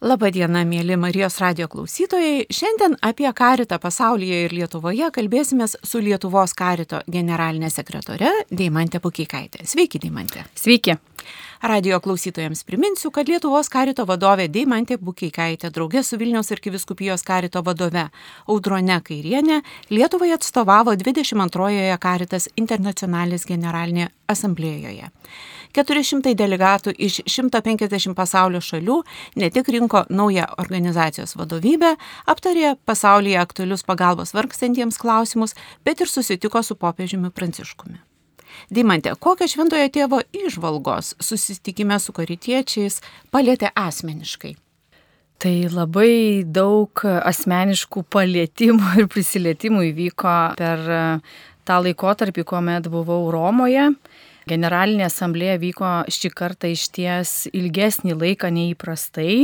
Labadiena, mėly Marijos radio klausytojai. Šiandien apie karitą pasaulyje ir Lietuvoje kalbėsime su Lietuvos karito generalinė sekretore Deimantė Pukikaitė. Sveiki, Deimantė. Sveiki. Radio klausytojams priminsiu, kad Lietuvos karito vadovė Deimantė Bukeikaitė draugė su Vilniaus arkiviskupijos karito vadove Audrone Kairienė Lietuvai atstovavo 22-ojoje karitas internacionalis generalinėje asamblėjoje. 400 delegatų iš 150 pasaulio šalių ne tik rinko naują organizacijos vadovybę, aptarė pasaulyje aktualius pagalbos vargstantiems klausimus, bet ir susitiko su popiežiumi Pranciškumi. Dimantė, kokios šventojo tėvo išvalgos susitikime su karitiečiais palėtė asmeniškai? Tai labai daug asmeniškų palėtimų ir prisilietimų įvyko per tą laikotarpį, kuomet buvau Romoje. Generalinė asamblėja vyko šį kartą iš ties ilgesnį laiką neįprastai.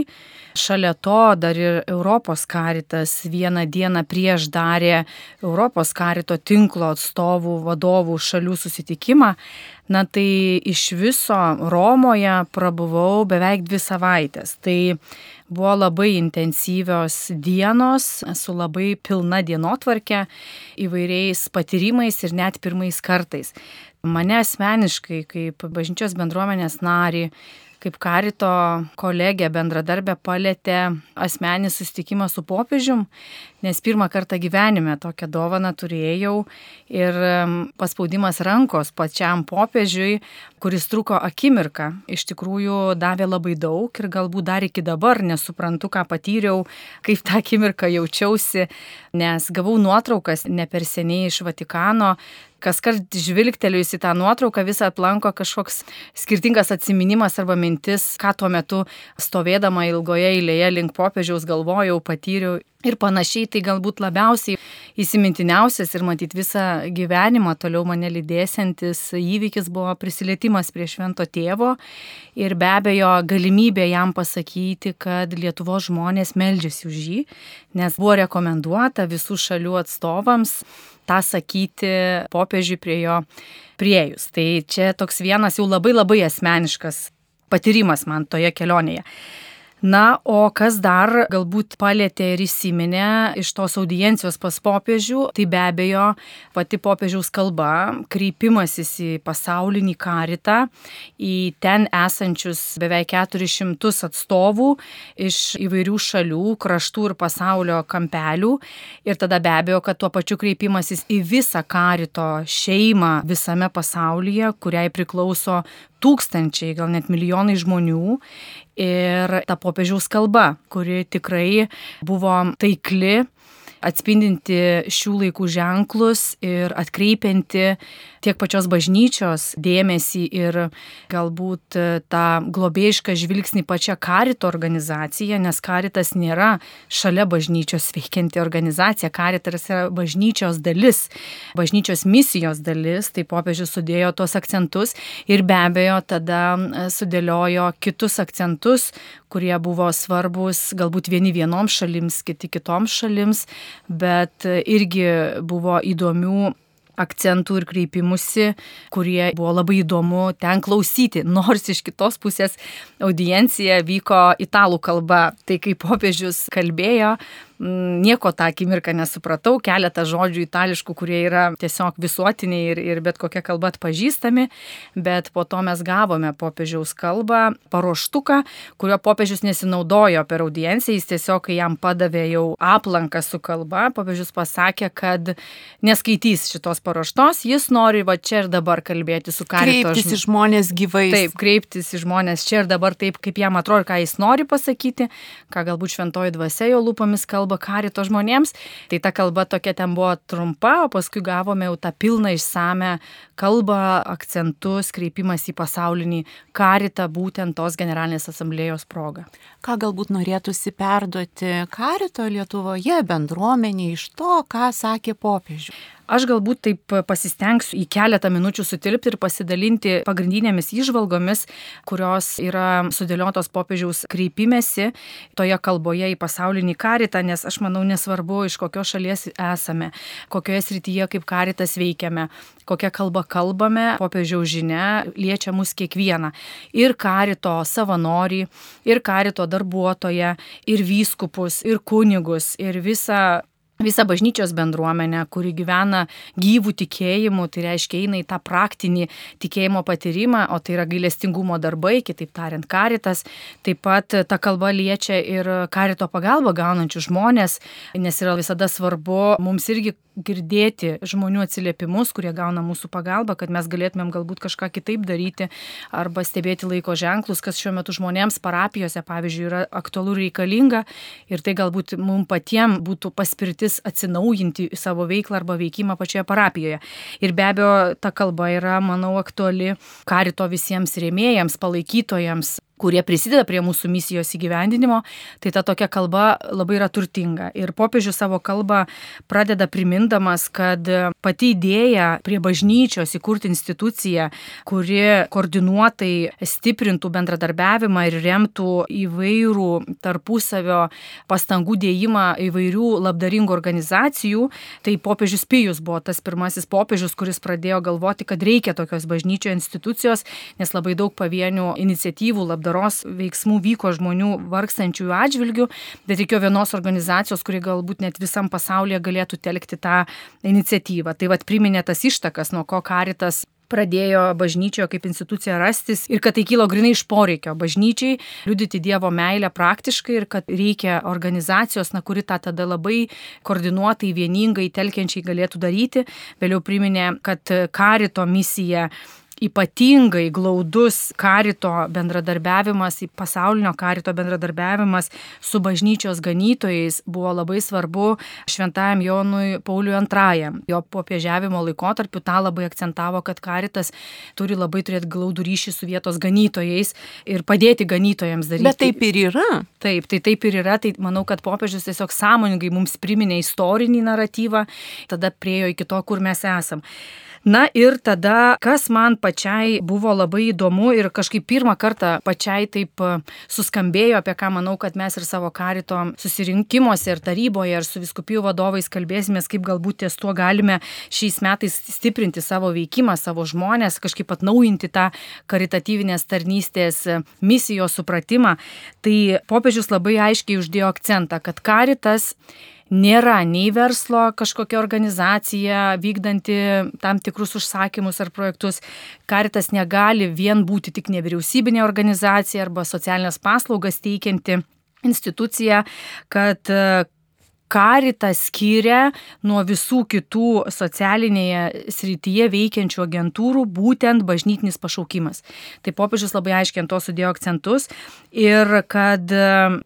Šalia to dar ir Europos karitas vieną dieną prieš darė Europos karito tinklo atstovų vadovų šalių susitikimą. Na tai iš viso Romoje prabuvau beveik dvi savaitės. Tai buvo labai intensyvios dienos su labai pilna dienotvarkė, įvairiais patyrimais ir net pirmais kartais mane asmeniškai kaip bažnyčios bendruomenės narį, kaip karito kolegė bendradarbė palėtė asmenį susitikimą su popiežium, nes pirmą kartą gyvenime tokią dovaną turėjau ir paspaudimas rankos pačiam popiežiui, kuris truko akimirką, iš tikrųjų davė labai daug ir galbūt dar iki dabar nesuprantu, ką patyriau, kaip tą akimirką jaučiausi, nes gavau nuotraukas ne per seniai iš Vatikano, kas kart žvilgtelėjus į tą nuotrauką visą aplanko kažkoks skirtingas atminimas arba mintis, ką tuo metu stovėdama ilgoje eilėje link popiežiaus galvojau, patyriau ir panašiai, tai galbūt labiausiai įsimintiniausias ir matyti visą gyvenimą toliau mane lydėsiantis įvykis buvo prisilietimas prie švento tėvo ir be abejo galimybė jam pasakyti, kad Lietuvo žmonės meldžiasi už jį, nes buvo rekomenduota visų šalių atstovams tą sakyti popiežiui prie jo priejus. Tai čia toks vienas jau labai labai asmeniškas patyrimas man toje kelionėje. Na, o kas dar galbūt palėtė ir įsiminė iš tos audiencijos pas popiežių, tai be abejo pati popiežiaus kalba, kreipimasis į pasaulinį karitą, į ten esančius beveik 400 atstovų iš įvairių šalių, kraštų ir pasaulio kampelių. Ir tada be abejo, kad tuo pačiu kreipimasis į visą karito šeimą visame pasaulyje, kuriai priklauso tūkstančiai, gal net milijonai žmonių. Ir ta popiežiaus kalba, kuri tikrai buvo taikli, atspindinti šių laikų ženklus ir atkreipianti tiek pačios bažnyčios dėmesį ir galbūt tą globėjišką žvilgsnį pačią karito organizaciją, nes karitas nėra šalia bažnyčios veikianti organizacija, karitas yra bažnyčios dalis, bažnyčios misijos dalis, tai popiežius sudėjo tuos akcentus ir be abejo tada sudėliojo kitus akcentus, kurie buvo svarbus galbūt vieni vienoms šalims, kiti kitoms šalims, bet irgi buvo įdomių akcentų ir kreipimusi, kurie buvo labai įdomu ten klausyti, nors iš kitos pusės audiencija vyko italų kalba. Tai kai popiežius kalbėjo, nieko tą akimirką nesupratau, keletą žodžių itališkų, kurie yra tiesiog visuotiniai ir, ir bet kokia kalba atpažįstami, bet po to mes gavome popiežiaus kalbą, paruoštuką, kurio popiežius nesinaudojo per audienciją, jis tiesiog, kai jam padavė jau aplanką su kalba, popiežius pasakė, kad neskaitys šitos paruoštos, jis nori va čia ir dabar kalbėti su karito. Kreiptis į žmonės gyvai. Taip, kreiptis į žmonės čia ir dabar taip, kaip jam atrodo, ką jis nori pasakyti, ką galbūt šventoji dvasia jo lūpomis kalba kalbą karito žmonėms. Tai ta kalba tokia ten buvo trumpa, o paskui gavome jau tą pilną išsame kalbą, akcentus, kreipimas į pasaulinį karitą būtent tos generalinės asamblėjos progą. Ką galbūt norėtųsi perduoti karito Lietuvoje bendruomenė iš to, ką sakė popiežius? Aš galbūt taip pasistengsiu į keletą minučių sutilpti ir pasidalinti pagrindinėmis išvalgomis, kurios yra sudėliotos popiežiaus kreipimėsi toje kalboje į pasaulinį karitą, nes aš manau nesvarbu, iš kokios šalies esame, kokioje srityje kaip karitas veikiame, kokią kalbą kalbame, popiežiaus žinia liečia mus kiekvieną. Ir karito savanorį, ir karito darbuotoją, ir vyskupus, ir kunigus, ir visą visą bažnyčios bendruomenę, kuri gyvena gyvų tikėjimų, tai reiškia eina į tą praktinį tikėjimo patyrimą, o tai yra gailestingumo darbai, kitaip tariant, karitas. Taip pat ta kalba liečia ir karito pagalbą gaunančių žmonės, nes yra visada svarbu mums irgi girdėti žmonių atsiliepimus, kurie gauna mūsų pagalbą, kad mes galėtumėm galbūt kažką kitaip daryti arba stebėti laiko ženklus, kas šiuo metu žmonėms parapijose, pavyzdžiui, yra aktualu reikalinga ir tai galbūt mums patiems būtų paspirti mintis atsinaujinti savo veiklą arba veikimą pačioje parapijoje. Ir be abejo, ta kalba yra, manau, aktuali karito visiems rėmėjams, palaikytojams, kurie prisideda prie mūsų misijos įgyvendinimo, tai ta tokia kalba labai yra turtinga. Ir popiežius savo kalbą pradeda primindamas, kad pati idėja prie bažnyčios įkurti instituciją, kuri koordinuotai stiprintų bendradarbiavimą ir remtų įvairių tarpusavio pastangų dėjimą įvairių labdaringų organizacijų, tai popiežius Pijus buvo tas pirmasis popiežius, kuris pradėjo galvoti, kad reikia tokios bažnyčio institucijos, nes labai daug pavienių iniciatyvų labdaringų labdaros veiksmų vyko žmonių vargstančiųjų atžvilgių, bet reikėjo vienos organizacijos, kuri galbūt net visam pasaulyje galėtų telkti tą iniciatyvą. Tai vad priminė tas ištakas, nuo ko karitas pradėjo bažnyčioje kaip institucija rastis ir kad tai kilo grinai iš poreikio bažnyčiai liudyti Dievo meilę praktiškai ir kad reikia organizacijos, na, kuri tą tada labai koordinuotai, vieningai, telkiančiai galėtų daryti. Vėliau priminė, kad karito misija ypatingai glaudus karito bendradarbiavimas, pasaulinio karito bendradarbiavimas su bažnyčios ganytojais buvo labai svarbu šventajam Jonui Pauliui II. Jo popiežiavimo laikotarpiu tą labai akcentavo, kad karitas turi labai turėti glaudų ryšį su vietos ganytojais ir padėti ganytojams daryti. Bet taip ir yra. Taip, tai taip ir yra. Tai manau, kad popiežius tiesiog sąmoningai mums priminė istorinį naratyvą, tada priejo iki to, kur mes esam. Na ir tada, kas man pačiai buvo labai įdomu ir kažkaip pirmą kartą pačiai taip e, suskambėjo, apie ką manau, kad mes ir savo karito susirinkimuose ir taryboje ir su viskupijų vadovais kalbėsimės, kaip galbūt ties tuo galime šiais metais stiprinti savo veikimą, savo žmonės, kažkaip atnaujinti tą karitatyvinės tarnystės e, misijos supratimą. Tai popiežius labai aiškiai uždėjo akcentą, kad karitas nėra nei verslo kažkokia organizacija vykdanti tam tikrus užsakymus ar projektus. Karitas negali vien būti tik nevyriausybinė organizacija arba socialinės paslaugas teikianti institucija, kad Karita skiria nuo visų kitų socialinėje srityje veikiančių agentūrų būtent bažnytinis pašaukimas. Tai popiežius labai aiškiai ant to sudėjo akcentus ir kad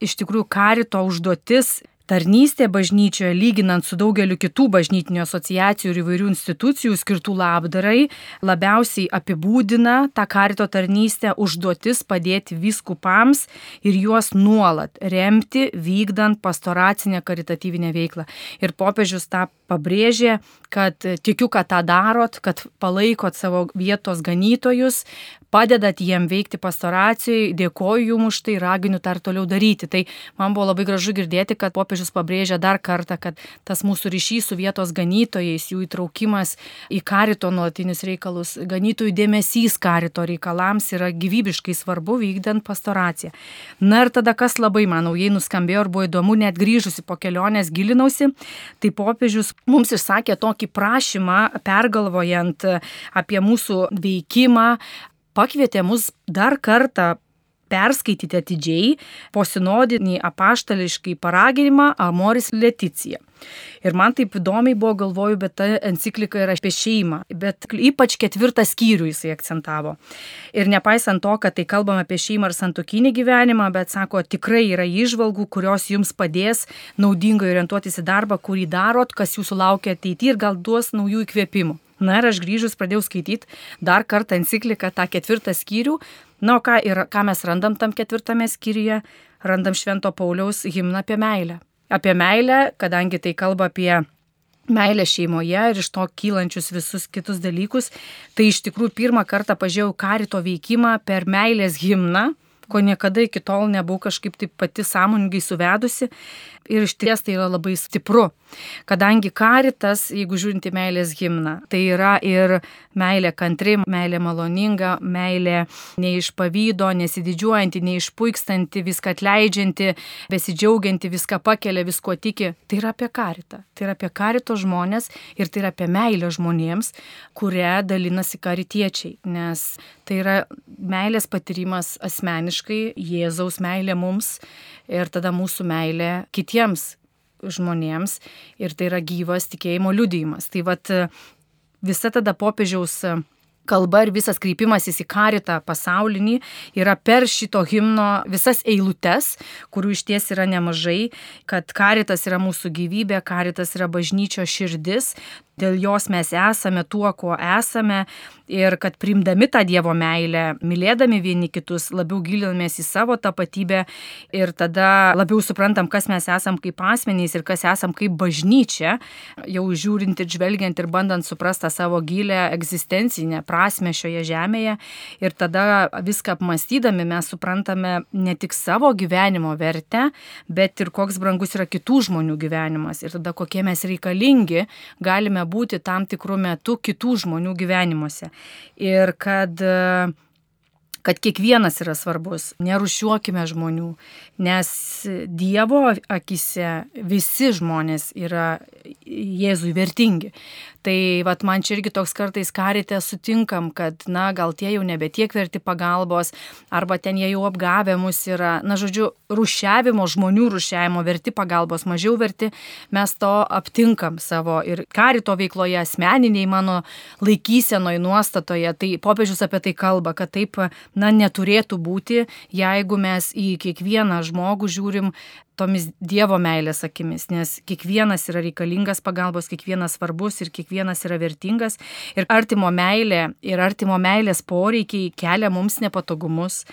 iš tikrųjų karito užduotis Tarnystė bažnyčioje, lyginant su daugeliu kitų bažnytinių asociacijų ir įvairių institucijų skirtų labdarai, labiausiai apibūdina tą karito tarnystę užduotis padėti viskupams ir juos nuolat remti, vykdant pastoracinę karitatyvinę veiklą. Ir popiežius tą pabrėžė, kad tikiu, kad tą darot, kad palaikot savo vietos ganytojus, padedat jiem veikti pastoracijai, dėkoju jums už tai, raginu ir toliau daryti. Tai man buvo labai gražu girdėti, kad popiežius pabrėžia dar kartą, kad tas mūsų ryšys su vietos ganytojais, jų įtraukimas į karito nuolatinius reikalus, ganytojų dėmesys karito reikalams yra gyvybiškai svarbu vykdant pastoraciją. Na ir tada, kas labai man naujai nuskambėjo ir buvo įdomu, net grįžusi po kelionės gilinausi, tai popiežius mums išsakė tokį prašymą, pergalvojant apie mūsų veikimą, pakvietė mus dar kartą perskaityti atidžiai posinodinį apaštališkai paraginimą Amoris Leticija. Ir man taip įdomiai buvo galvoju, bet ta enciklika yra apie šeimą, bet ypač ketvirtą skyrių jisai akcentavo. Ir nepaisant to, kad tai kalbam apie šeimą ar santokinį gyvenimą, bet sako, tikrai yra išvalgų, kurios jums padės naudingai orientuotis į darbą, kurį darot, kas jūsų laukia ateityje ir gal duos naujų įkvėpimų. Na ir aš grįžus pradėjau skaityti dar kartą encikliką, tą ketvirtą skyrių. Na, o ką, ir, ką mes randam tam ketvirtame skyriuje? Randam Švento Pauliaus himną apie meilę. Apie meilę, kadangi tai kalba apie meilę šeimoje ir iš to kylančius visus kitus dalykus, tai iš tikrųjų pirmą kartą pažiūrėjau karito veikimą per meilės himną ko niekada iki tol nebuvau kažkaip taip pati sąmoningai suvedusi. Ir iš ties tai yra labai stipru, kadangi karitas, jeigu žiūrinti meilės himną, tai yra ir meilė kantri, meilė maloninga, meilė neišpavydo, nesididžiuojanti, neišpuikstanti, viską atleidžianti, besidžiaugianti, viską pakelia, visko tiki. Tai yra apie karitą. Tai yra apie karito žmonės ir tai yra apie meilę žmonėms, kuria dalinasi karitiečiai. Nes tai yra meilės patyrimas asmeniškai, Jėzaus meilė mums ir tada mūsų meilė kitiems žmonėms ir tai yra gyvas tikėjimo liudijimas. Tai vad visa tada popiežiaus kalba ir visas kreipimasis į karitą pasaulinį yra per šito himno visas eilutes, kurių iš ties yra nemažai, kad karitas yra mūsų gyvybė, karitas yra bažnyčio širdis, dėl jos mes esame tuo, kuo esame. Ir kad primdami tą Dievo meilę, mylėdami vieni kitus, labiau gilinamės į savo tapatybę ir tada labiau suprantam, kas mes esam kaip asmenys ir kas esam kaip bažnyčia, jau žiūrint ir žvelgiant ir bandant suprastą savo gilę egzistencinę prasme šioje žemėje. Ir tada viską apmastydami mes suprantame ne tik savo gyvenimo vertę, bet ir koks brangus yra kitų žmonių gyvenimas. Ir tada kokie mes reikalingi galime būti tam tikrų metų kitų žmonių gyvenimuose. Ir kad kad kiekvienas yra svarbus, nerušiuokime žmonių, nes Dievo akise visi žmonės yra Jėzui vertingi. Tai vat, man čia irgi toks kartais karite sutinkam, kad, na, gal tie jau nebe tiek verti pagalbos, arba ten jie jau apgavę mus yra, na, žodžiu, rušiavimo, žmonių rušiavimo verti pagalbos, mažiau verti, mes to aptinkam savo ir karito veikloje, asmeniniai mano laikysenoje, nuostatoje. Tai popiežius apie tai kalba, kad taip, na, neturėtų būti, jeigu mes į kiekvieną žmogų žiūrim tomis Dievo meilės akimis, nes kiekvienas yra reikalingas pagalbos, kiekvienas svarbus ir kiekvienas yra vertingas. Ir artimo meilė ir artimo meilės poreikiai kelia mums nepatogumus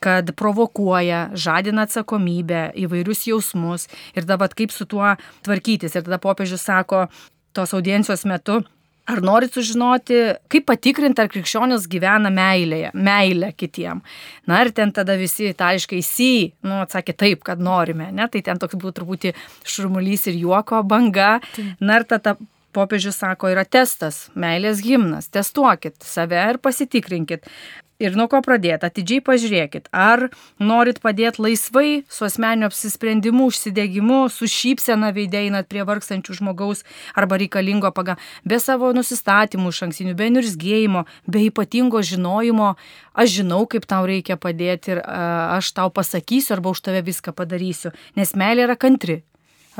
kad provokuoja, žadina atsakomybę, įvairius jausmus ir dabar kaip su tuo tvarkytis. Ir tada popiežius sako tos audiencijos metu, Ar norit sužinoti, kaip patikrinti, ar krikščionis gyvena meilėje, meilę kitiem? Na ir ten tada visi itališkai si, nu, atsakė taip, kad norime, ne? Tai ten toks buvo truputį šurmulys ir juoko banga. Na ir tada popiežius sako, yra testas, meilės himnas, testuokit save ir pasitikrinkit. Ir nuo ko pradėti? Atidžiai pažiūrėkit, ar norit padėti laisvai, su asmeniu apsisprendimu, užsidegimu, su šypsena veideinat prie vargstančių žmogaus arba reikalingo paga, be savo nusistatymų iš anksinių, be nirzgėjimo, be ypatingo žinojimo, aš žinau, kaip tau reikia padėti ir a, aš tau pasakysiu arba už tave viską padarysiu, nes meilė yra kantri,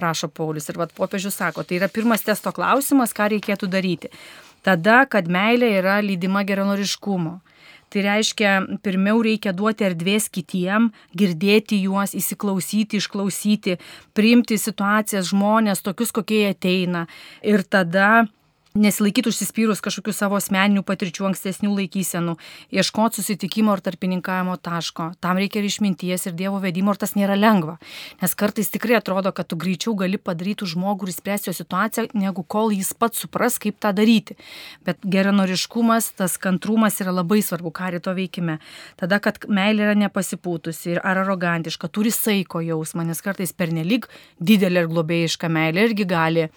rašo Paulius. Ir vad popiežius sako, tai yra pirmas testo klausimas, ką reikėtų daryti. Tada, kad meilė yra lydima geranoriškumo Tai reiškia, pirmiau reikia duoti erdvės kitiem, girdėti juos, įsiklausyti, išklausyti, priimti situacijas, žmonės tokius, kokie jie ateina. Ir tada nesilaikyti užsispyrus kažkokių savo asmeninių patirčių, ankstesnių laikysenų, ieškoti susitikimo ar tarpininkavimo taško. Tam reikia ir išminties, ir Dievo vedimo, ir tas nėra lengva. Nes kartais tikrai atrodo, kad tu greičiau gali padaryti žmogų ir spręsti jo situaciją, negu kol jis pats supras, kaip tą daryti. Bet geranoriškumas, tas kantrumas yra labai svarbu karito veikime. Tada, kad meilė yra nepasipūtusi ir ar arogantiška, turi saiko jausmą, nes kartais pernelyg didelė ir globėjiška meilė irgi gali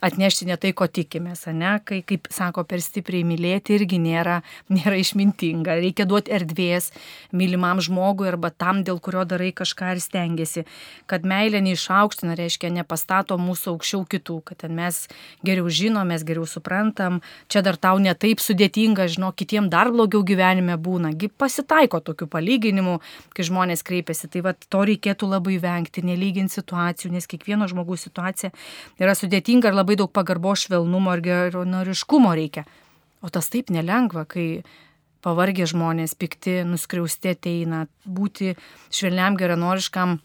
atnešti ne tai, ko tikimės, ne? Kai, kaip sako, per stipriai mylėti irgi nėra, nėra išmintinga. Reikia duoti erdvės mylimam žmogui arba tam, dėl kurio darai kažką ir stengiasi. Kad meilė neišaukština, reiškia, nepastato mūsų aukščiau kitų, kad mes geriau žinom, mes geriau suprantam, čia dar tau netaip sudėtinga, žinau, kitiem dar blogiau gyvenime būna. Gi pasitaiko tokių palyginimų, kai žmonės kreipiasi. Tai va, to reikėtų labai vengti, nelyginti situacijų, nes kiekvieno žmogaus situacija yra sudėtinga ir labai labai daug pagarbo švelnumo ir geronoriškumo reikia. O tas taip nelengva, kai pavargę žmonės, pikti, nuskriausti ateina, būti švelniam geranoriškam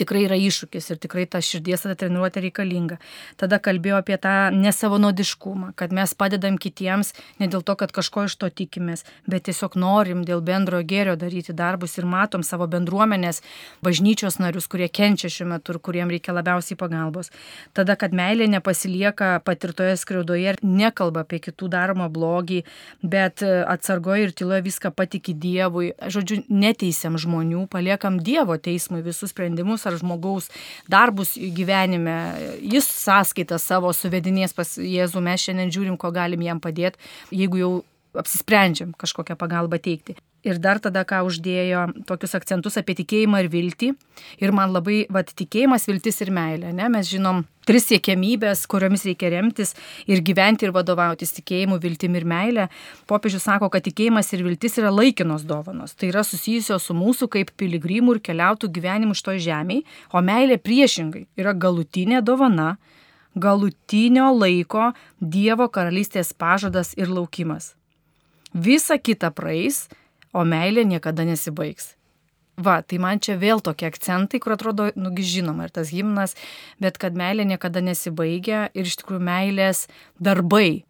tikrai yra iššūkis ir tikrai ta širdies ta treniruotė reikalinga. Tada kalbėjau apie tą nesavanodiškumą, kad mes padedam kitiems ne dėl to, kad kažko iš to tikimės, bet tiesiog norim dėl bendrojo gėrio daryti darbus ir matom savo bendruomenės, bažnyčios narius, kurie kenčia šiuo metu ir kuriem reikia labiausiai pagalbos. Tada, kad meilė nepasilieka patirtoje skriaudoje ir nekalba apie kitų daromą blogį, bet atsargoje ir tyloje viską patikė Dievui. Žodžiu, neteisiam žmonių, paliekam Dievo teismui visus sprendimus darbus ar žmogaus darbus gyvenime, jis sąskaitą savo suvedinės pas Jėzų, mes šiandien žiūrim, ko galim jam padėti, jeigu jau apsisprendžiam kažkokią pagalbą teikti. Ir dar tada, ką uždėjo tokius akcentus apie tikėjimą ir viltį. Ir man labai, vad, tikėjimas, viltis ir meilė. Ne? Mes žinom tris siekiamybės, kuriomis reikia remtis ir gyventi ir vadovautis tikėjimu, viltim ir meilė. Popiežius sako, kad tikėjimas ir viltis yra laikinos dovanos. Tai yra susijusios su mūsų kaip piligrimų ir keliautų gyvenimu iš to žemėje, o meilė priešingai yra galutinė dovana, galutinio laiko Dievo karalystės pažadas ir laukimas. Visa kita praeis, o meilė niekada nesibaigs. Va, tai man čia vėl tokie akcentai, kur atrodo, nugi žinoma, ir tas himnas, bet kad meilė niekada nesibaigia ir iš tikrųjų meilės darbai,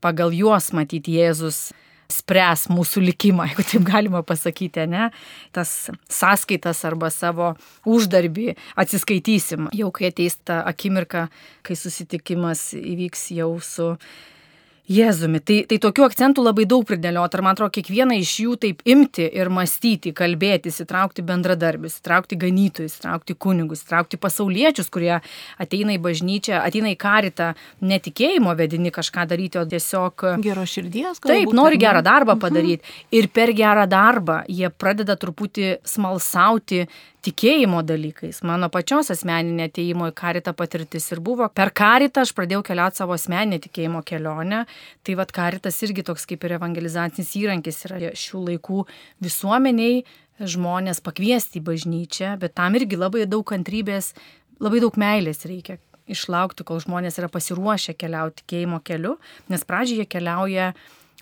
pagal juos matyti Jėzus spręs mūsų likimą, jeigu taip galima pasakyti, ne? Tas sąskaitas arba savo uždarbį atsiskaitysim, jau kai ateis ta akimirka, kai susitikimas įvyks jau su Jėzumi, tai, tai tokių akcentų labai daug pridėliot ir man atrodo, kiekvieną iš jų taip imti ir mąstyti, kalbėtis, įtraukti bendradarbius, įtraukti ganytojus, įtraukti kunigus, įtraukti pasauliečius, kurie ateina į bažnyčią, ateina į karitą, netikėjimo vedini kažką daryti, o tiesiog... Gero širdies, galbūt. Taip, nori gerą darbą padaryti. Mhm. Ir per gerą darbą jie pradeda truputį smalsauti tikėjimo dalykais. Mano pačios asmeninė ateimo į karitą patirtis ir buvo. Per karitą aš pradėjau keliauti savo asmeninę tikėjimo kelionę. Tai vad karitas irgi toks kaip ir evangelizacinis įrankis yra šių laikų visuomeniai žmonės pakviesti į bažnyčią, bet tam irgi labai daug kantrybės, labai daug meilės reikia išlaukti, kol žmonės yra pasiruošę keliauti tikėjimo keliu, nes pradžioje keliauja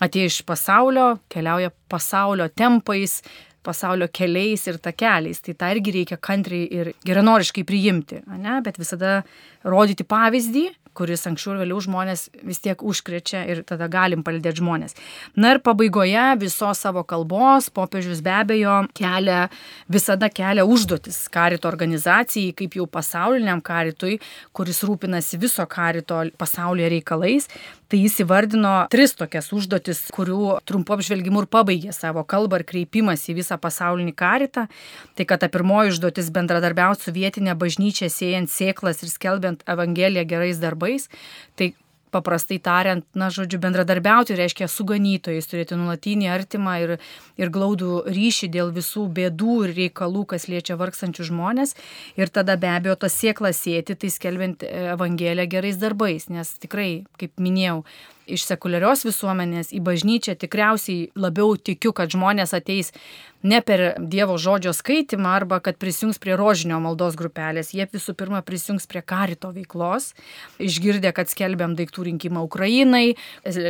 atėjo iš pasaulio, keliauja pasaulio tempais, pasaulio keliais ir takeliais. Tai tą irgi reikia kantriai ir geranoriškai priimti, ne? bet visada rodyti pavyzdį, kuris anksčiau ir vėliau žmonės vis tiek užkrečia ir tada galim palidėti žmonės. Na ir pabaigoje visos savo kalbos popiežius be abejo kelia, visada kelia užduotis karito organizacijai, kaip jau pasauliniam karitui, kuris rūpinasi viso karito pasaulyje reikalais. Tai jis įvardino tris tokias užduotis, kurių trumpu apžvelgimu ir pabaigė savo kalbą ir kreipimas į visą pasaulinį karitą. Tai kad ta pirmoji užduotis bendradarbiauti su vietinė bažnyčia, siejant sėklas ir skelbiant Evangeliją gerais darbais. Tai paprastai tariant, na, žodžiu, bendradarbiauti reiškia su ganytojais, turėti nulatinį artimą ir, ir glaudų ryšį dėl visų bėdų ir reikalų, kas liečia vargstančių žmonės. Ir tada be abejo tas sieklas sėti, tai skelbiant Evangeliją gerais darbais, nes tikrai, kaip minėjau, iš sekuliarios visuomenės į bažnyčią tikriausiai labiau tikiu, kad žmonės ateis ne per Dievo žodžio skaitimą arba kad prisijungs prie rožinio maldos grupelės, jie visų pirma prisijungs prie karito veiklos, išgirdę, kad skelbiam daiktų rinkimą Ukrainai,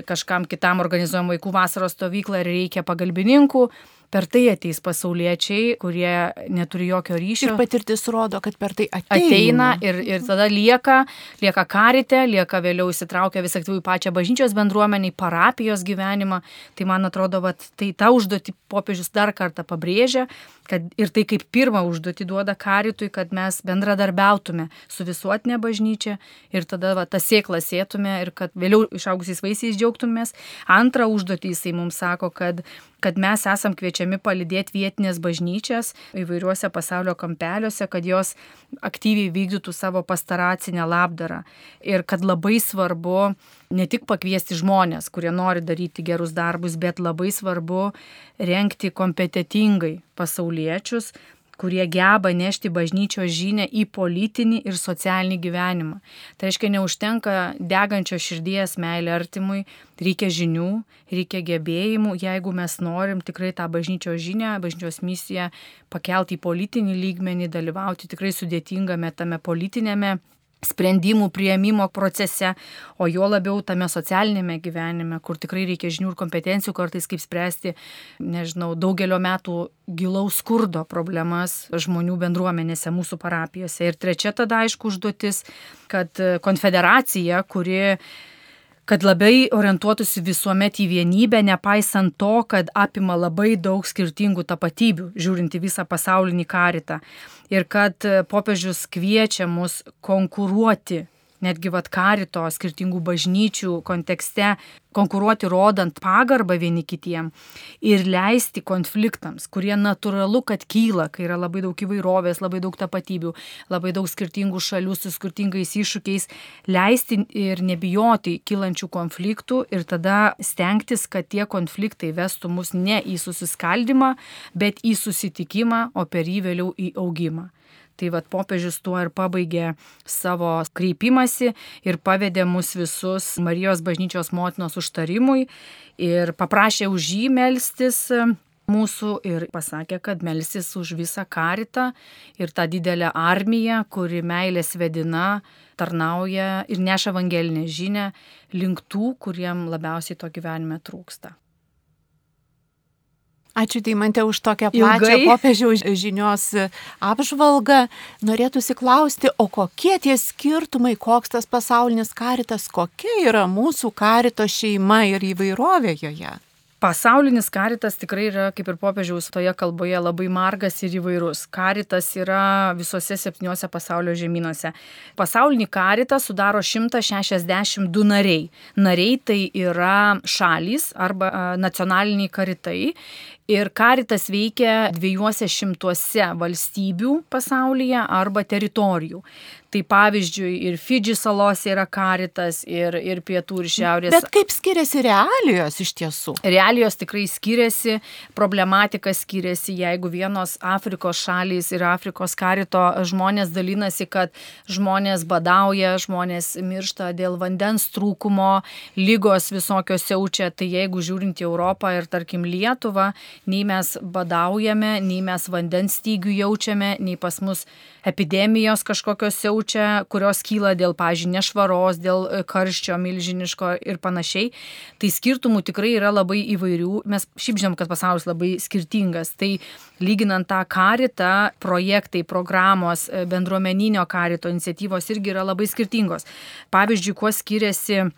kažkam kitam organizuojam vaikų vasaros stovyklą ir reikia pagalbininkų per tai ateis pasauliečiai, kurie neturi jokio ryšio. Ir patirtis rodo, kad per tai ateina. Ateina ir, ir tada lieka, lieka karite, lieka vėliau įsitraukia vis aktyviau į pačią bažnyčios bendruomenį, parapijos gyvenimą. Tai man atrodo, vat, tai tą užduotį popiežius dar kartą pabrėžia, kad ir tai kaip pirmą užduotį duoda karitui, kad mes bendradarbiautume su visuotinė bažnyčia ir tada va, tą sėklą sėtume ir kad vėliau išaugusiais vaisiais džiaugtumės. Antrą užduotį jisai mums sako, kad kad mes esam kviečiami palidėti vietinės bažnyčias įvairiuose pasaulio kampeliuose, kad jos aktyviai vykdytų savo pastaracinę labdarą. Ir kad labai svarbu ne tik pakviesti žmonės, kurie nori daryti gerus darbus, bet labai svarbu renkti kompetitingai pasauliečius, kurie geba nešti bažnyčios žinę į politinį ir socialinį gyvenimą. Tai reiškia, neužtenka degančio širdies meilė artimui, reikia žinių, reikia gebėjimų, jeigu mes norim tikrai tą bažnyčios žinę, bažnyčios misiją pakelti į politinį lygmenį, dalyvauti tikrai sudėtingame tame politinėme sprendimų prieimimo procese, o jo labiau tame socialinėme gyvenime, kur tikrai reikia žinių ir kompetencijų kartais kaip spręsti, nežinau, daugelio metų gilaus skurdo problemas žmonių bendruomenėse, mūsų parapijose. Ir trečia tada aišku užduotis, kad konfederacija, kuri kad labai orientuotųsi visuomet į vienybę, nepaisant to, kad apima labai daug skirtingų tapatybių, žiūrint į visą pasaulinį karitą. Ir kad popiežius kviečia mus konkuruoti netgi vat karito skirtingų bažnyčių kontekste konkuruoti rodant pagarbą vieni kitiem ir leisti konfliktams, kurie natūralu, kad kyla, kai yra labai daug įvairovės, labai daug tapatybių, labai daug skirtingų šalių su skirtingais iššūkiais, leisti ir nebijoti kylančių konfliktų ir tada stengtis, kad tie konfliktai vestų mus ne į susiskaldimą, bet į susitikimą, o per jį vėliau į augimą. Tai vad popiežius tuo ir pabaigė savo kreipimąsi ir pavedė mus visus Marijos bažnyčios motinos užtarimui ir paprašė už jį melstis mūsų ir pasakė, kad melsis už visą karitą ir tą didelę armiją, kuri meilės vedina tarnauja ir neša evangelinę žinę link tų, kuriem labiausiai to gyvenime trūksta. Ačiū Deimantė už tokią plačią popiežiaus žinios apžvalgą. Norėtųsi klausti, o kokie tie skirtumai, koks tas pasaulinis karitas, kokia yra mūsų karito šeima ir įvairovė joje? Pasaulinis karitas tikrai yra, kaip ir popiežiaus toje kalboje, labai margas ir įvairus. Karitas yra visose septyniose pasaulio žemynuose. Pasaulinį karitą sudaro 162 nariai. Nariai tai yra šalys arba nacionaliniai karitai Ir karitas veikia dviejuose šimtuose valstybių pasaulyje arba teritorijų. Tai pavyzdžiui, ir Fidži salose yra karitas, ir, ir pietų ir šiaurės. Bet kaip skiriasi realijos iš tiesų? Realijos tikrai skiriasi, problematika skiriasi, jeigu vienos Afrikos šalys ir Afrikos karito žmonės dalinasi, kad žmonės badauja, žmonės miršta dėl vandens trūkumo, lygos visokios siaučia, tai jeigu žiūrint į Europą ir tarkim Lietuvą, nei mes badaujame, nei mes vandens stygių jaučiame, nei pas mus epidemijos kažkokios siaučia, kurios kyla dėl, pažiūrėjau, nešvaros, dėl e, karščio milžiniško ir panašiai. Tai skirtumų tikrai yra labai įvairių. Mes šiaip žinom, kad pasaulis labai skirtingas. Tai lyginant tą karitą, projektai, programos, e, bendruomeninio karito iniciatyvos irgi yra labai skirtingos. Pavyzdžiui, kuo skiriasi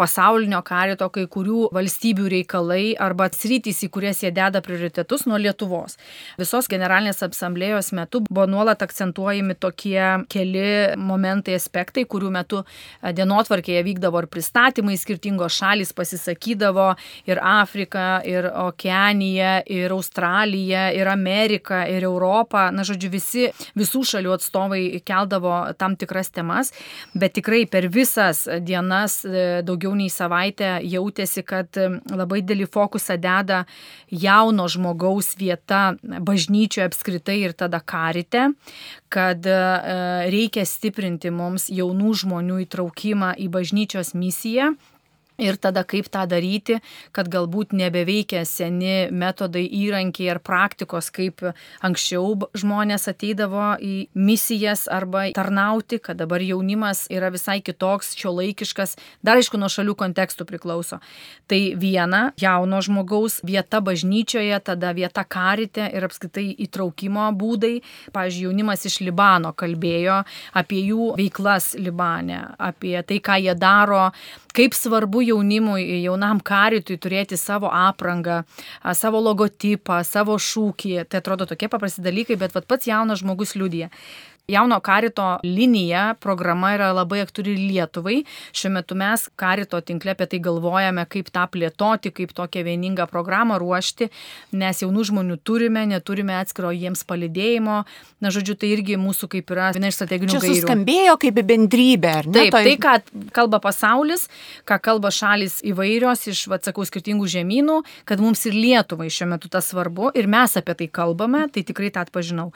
pasaulinio karito kai kurių valstybių reikalai arba sritys, į kurias jie deda prioritetus nuo Lietuvos. Visos generalinės asamblėjos metu buvo nuolat akcentuojami tokie keli momentai, aspektai, kurių metu e, dienotvarkėje vykdavo ir pristatymai, skirtingos šalis pasisakydavo ir Afrika, ir Okeanija, ir Australija, ir Amerika, ir Europa. Na, žodžiu, visi, visų šalių atstovai keldavo tam tikras temas, bet tikrai per visas dienas e, daugiau daugiau nei savaitę jautėsi, kad labai didelį fokusą deda jauno žmogaus vieta bažnyčioje apskritai ir tada karite, kad e, reikia stiprinti mums jaunų žmonių įtraukimą į bažnyčios misiją Ir tada kaip tą daryti, kad galbūt nebeveikia seni metodai, įrankiai ar praktikos, kaip anksčiau žmonės ateidavo į misijas arba tarnauti, kad dabar jaunimas yra visai kitoks, šio laikiškas, dar aišku nuo šalių kontekstų priklauso. Tai viena jauno žmogaus vieta bažnyčioje, tada vieta karite ir apskritai įtraukimo būdai. Pavyzdžiui, jaunimas iš Libano kalbėjo apie jų veiklas Libane, apie tai, ką jie daro, kaip svarbu jaunimui, jaunam karitui turėti savo aprangą, savo logotipą, savo šūkį. Tai atrodo tokie paprasti dalykai, bet pats jaunas žmogus liūdė. Jauno karito linija, programa yra labai aktuali Lietuvai. Šiuo metu mes karito tinkle apie tai galvojame, kaip tą plėtoti, kaip tokią vieningą programą ruošti, nes jaunų žmonių turime, neturime atskiro jiems palidėjimo. Na, žodžiu, tai irgi mūsų kaip yra viena iš strateginių gairių. Tai skambėjo kaip bendrybė, ar ne? Taip, tai, ką kalba pasaulis, ką kalba šalis įvairios iš, atsakau, skirtingų žemynų, kad mums ir Lietuvai šiuo metu tas svarbu ir mes apie tai kalbame, tai tikrai tą atpažinau.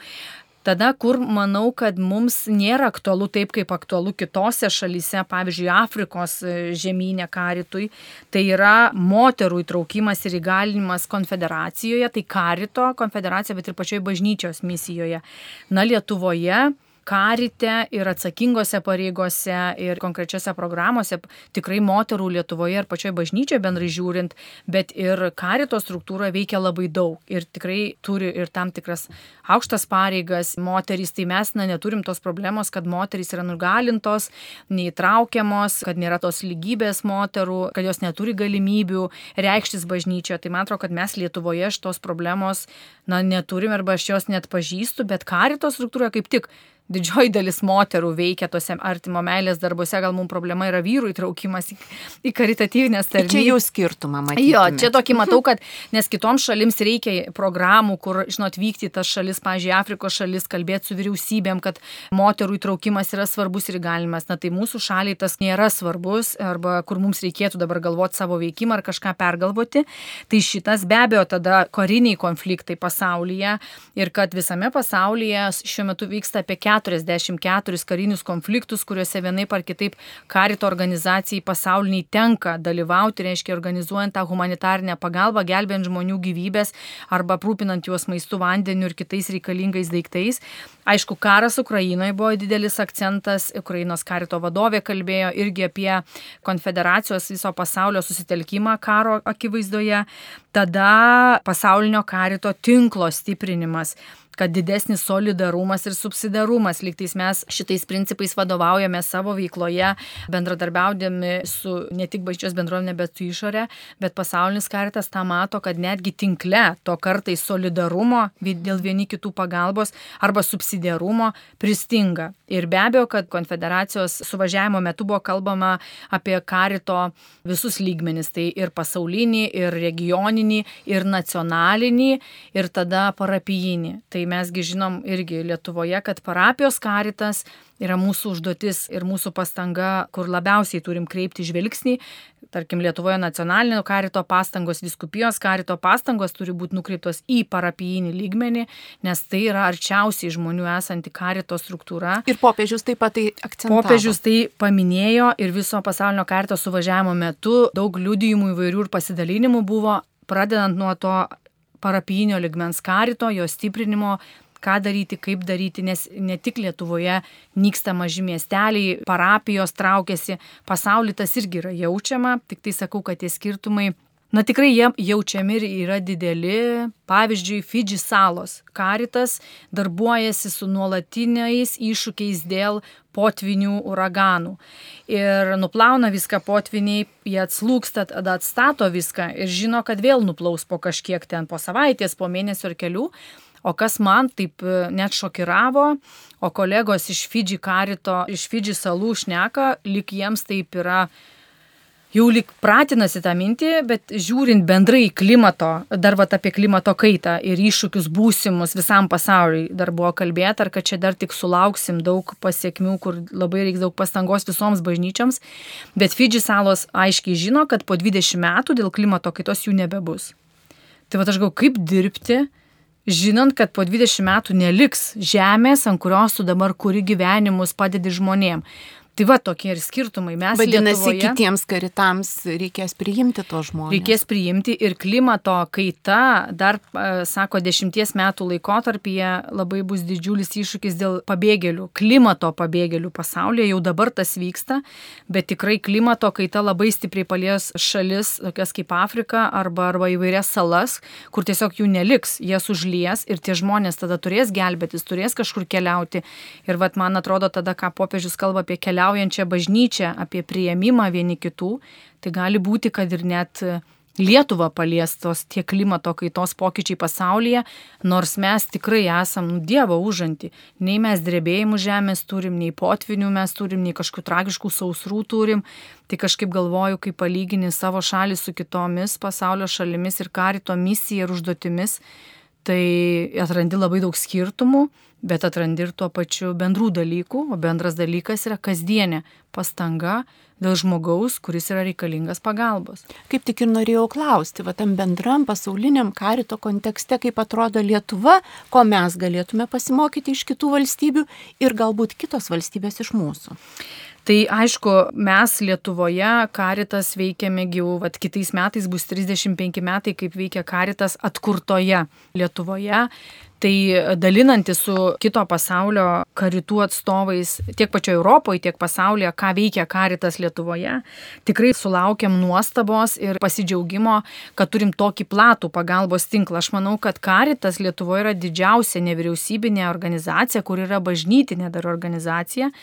Tada, kur manau, kad mums nėra aktualu taip, kaip aktualu kitose šalyse, pavyzdžiui, Afrikos e, žemynė karitui, tai yra moterų įtraukimas ir įgalinimas konfederacijoje, tai karito konfederacija, bet ir pačioje bažnyčios misijoje. Na, Lietuvoje karite ir atsakingose pareigose ir konkrečiose programuose, tikrai moterų Lietuvoje ir pačioje bažnyčioje bendrai žiūrint, bet ir karito struktūra veikia labai daug ir tikrai turi ir tam tikras aukštas pareigas. Moterys, tai mes na, neturim tos problemos, kad moterys yra nugalintos, neįtraukiamos, kad nėra tos lygybės moterų, kad jos neturi galimybių reikštis bažnyčioje. Tai man atrodo, kad mes Lietuvoje šitos problemos na, neturim arba aš jos net pažįstu, bet karito struktūra kaip tik didžioji dalis moterų veikia tose artimo meilės darbuose, gal mums problema yra vyrų įtraukimas į, į karitatyvinės tarnybas. Čia jau skirtumą matyti. Jo, čia tokį matau, kad nes kitoms šalims reikia programų, kur, žinot, vykti į tas šalis, pažiūrėjau, Afrikos šalis, kalbėti su vyriausybėm, kad moterų įtraukimas yra svarbus ir galimas. Na tai mūsų šaliai tas nėra svarbus, arba kur mums reikėtų dabar galvoti savo veikimą ar kažką pergalvoti. Tai šitas be abejo tada kariniai konfliktai pasaulyje ir kad visame pasaulyje šiuo metu vyksta apie 4 44 karinius konfliktus, kuriuose vienaip ar kitaip karito organizacijai pasauliniai tenka dalyvauti, reiškia organizuojant tą humanitarinę pagalbą, gelbėjant žmonių gyvybės arba aprūpinant juos maistu, vandeniu ir kitais reikalingais daiktais. Aišku, karas Ukrainoje buvo didelis akcentas, Ukrainos karito vadovė kalbėjo irgi apie konfederacijos viso pasaulio susitelkimą karo akivaizdoje, tada pasaulinio karito tinklo stiprinimas kad didesnis solidarumas ir subsidarumas, lygtais mes šitais principais vadovaujame savo veikloje, bendradarbiaudami su ne tik bažnyčios bendruomenė, bet su išorė, bet pasaulinis karitas tą mato, kad netgi tinkle to kartais solidarumo dėl vieni kitų pagalbos arba subsidiarumo pristinga. Ir be abejo, kad konfederacijos suvažiavimo metu buvo kalbama apie karito visus lygmenis, tai ir pasaulinį, ir regioninį, ir nacionalinį, ir tada parapijinį. Tai tai mesgi žinom irgi Lietuvoje, kad parapijos karitas yra mūsų užduotis ir mūsų pastanga, kur labiausiai turim kreipti žvilgsnį. Tarkim, Lietuvoje nacionalinio karito pastangos, viskupijos karito pastangos turi būti nukreiptos į parapijinį lygmenį, nes tai yra arčiausiai žmonių esanti karito struktūra. Ir popiežius taip pat tai akcentavo. Popiežius tai paminėjo ir viso pasaulinio karito suvažiavimo metu daug liudijimų įvairių ir pasidalinimų buvo, pradedant nuo to parapijinio ligmens karito, jo stiprinimo, ką daryti, kaip daryti, nes ne tik Lietuvoje nyksta maži miesteliai, parapijos traukiasi, pasaulyje tas irgi yra jaučiama, tik tai sakau, kad tie skirtumai Na tikrai jie jaučiami ir yra dideli. Pavyzdžiui, Fidži salos. Karitas darbuojasi su nuolatiniais iššūkiais dėl potvinių uraganų. Ir nuplauna viską potviniai, jie atslūksta, tada atstato viską ir žino, kad vėl nuplaus po kažkiek ten, po savaitės, po mėnesio ar kelių. O kas man taip e, net šokiravo, o kolegos iš Fidži karito, iš Fidži salų šneka, lik jiems taip yra jau lik pratinasi tą mintį, bet žiūrint bendrai klimato, dar vat apie klimato kaitą ir iššūkius būsimus visam pasauliui, dar buvo kalbėta, ar kad čia dar tik sulauksim daug pasiekmių, kur labai reiks daug pastangos visoms bažnyčiams, bet Fidži salos aiškiai žino, kad po 20 metų dėl klimato kaitos jų nebebus. Tai va aš gau, kaip dirbti, žinant, kad po 20 metų neliks žemės, ant kurios tu dabar kuri gyvenimus padedi žmonėm. Tai va tokie ir skirtumai. Mes Vadinasi, Lietuvoje, kitiems karitams reikės priimti to žmonės. Reikės priimti ir klimato kaita, dar, sako, dešimties metų laikotarpyje labai bus didžiulis iššūkis dėl pabėgėlių, klimato pabėgėlių pasaulyje, jau dabar tas vyksta, bet tikrai klimato kaita labai stipriai palies šalis, tokias kaip Afrika arba, arba įvairias salas, kur tiesiog jų neliks, jas užlies ir tie žmonės tada turės gelbėtis, turės kažkur keliauti. Ir vad man atrodo tada, ką popiežius kalba apie keliauti keliaujančią bažnyčią, apie prieimimą vieni kitų, tai gali būti, kad ir net Lietuva paliestos tie klimato kaitos pokyčiai pasaulyje, nors mes tikrai esam nu, Dievo užanti. Nei mes drebėjimų žemės turim, nei potvinių mes turim, nei kažkokių tragiškų sausrų turim. Tai kažkaip galvoju, kai palygini savo šalį su kitomis pasaulio šalimis ir karito misija ir užduotimis, tai atrandi labai daug skirtumų bet atrandi ir tuo pačiu bendrų dalykų, o bendras dalykas yra kasdienė pastanga dėl žmogaus, kuris yra reikalingas pagalbos. Kaip tik ir norėjau klausti, va tam bendram pasauliniam karito kontekste, kaip atrodo Lietuva, ko mes galėtume pasimokyti iš kitų valstybių ir galbūt kitos valstybės iš mūsų. Tai aišku, mes Lietuvoje karitas veikiame jau, vat, kitais metais bus 35 metai, kaip veikia karitas atkurtoje Lietuvoje. Tai dalinantis su kito pasaulio karitų atstovais tiek pačioje Europoje, tiek pasaulyje, ką veikia karitas Lietuvoje, tikrai sulaukiam nuostabos ir pasidžiaugimo, kad turim tokį platų pagalbos tinklą. Aš manau, kad karitas Lietuvoje yra didžiausia nevyriausybinė organizacija, kur yra bažnytinė dar organizacija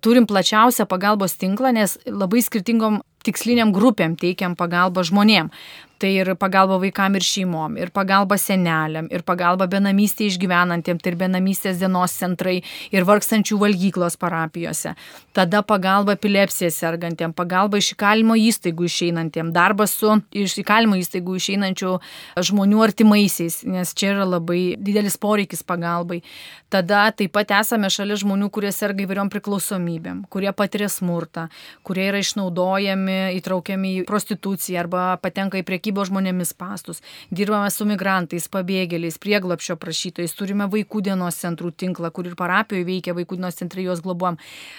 turim plačiausią pagalbos tinklą, nes labai skirtingom tiksliniam grupėm teikiam pagalbą žmonėm. Tai ir pagalba vaikam ir šeimom, ir pagalba seneliam, ir pagalba benamystė išgyvenantiem, tai ir benamystės dienos centrai, ir vargstančių valgyklos parapijose. Tada pagalba epilepsija sergantiem, pagalba iš įkalimo įstaigų išeinantiem, darbas su iš įkalimo įstaigų išeinančių žmonių artimaisiais, nes čia yra labai didelis poreikis pagalbai. Tada taip pat esame šalia žmonių, kurie serga įvairiom priklausomybėm, kurie patiria smurtą, kurie yra išnaudojami, įtraukiami į prostituciją arba patenka į priekybą prekybos žmonėmis pastus, dirbame su migrantais, pabėgėliais, prieglapšio prašytojais, turime vaikų dienos centrų tinklą, kur ir parapijoje veikia vaikų dienos centrai, juos globuom.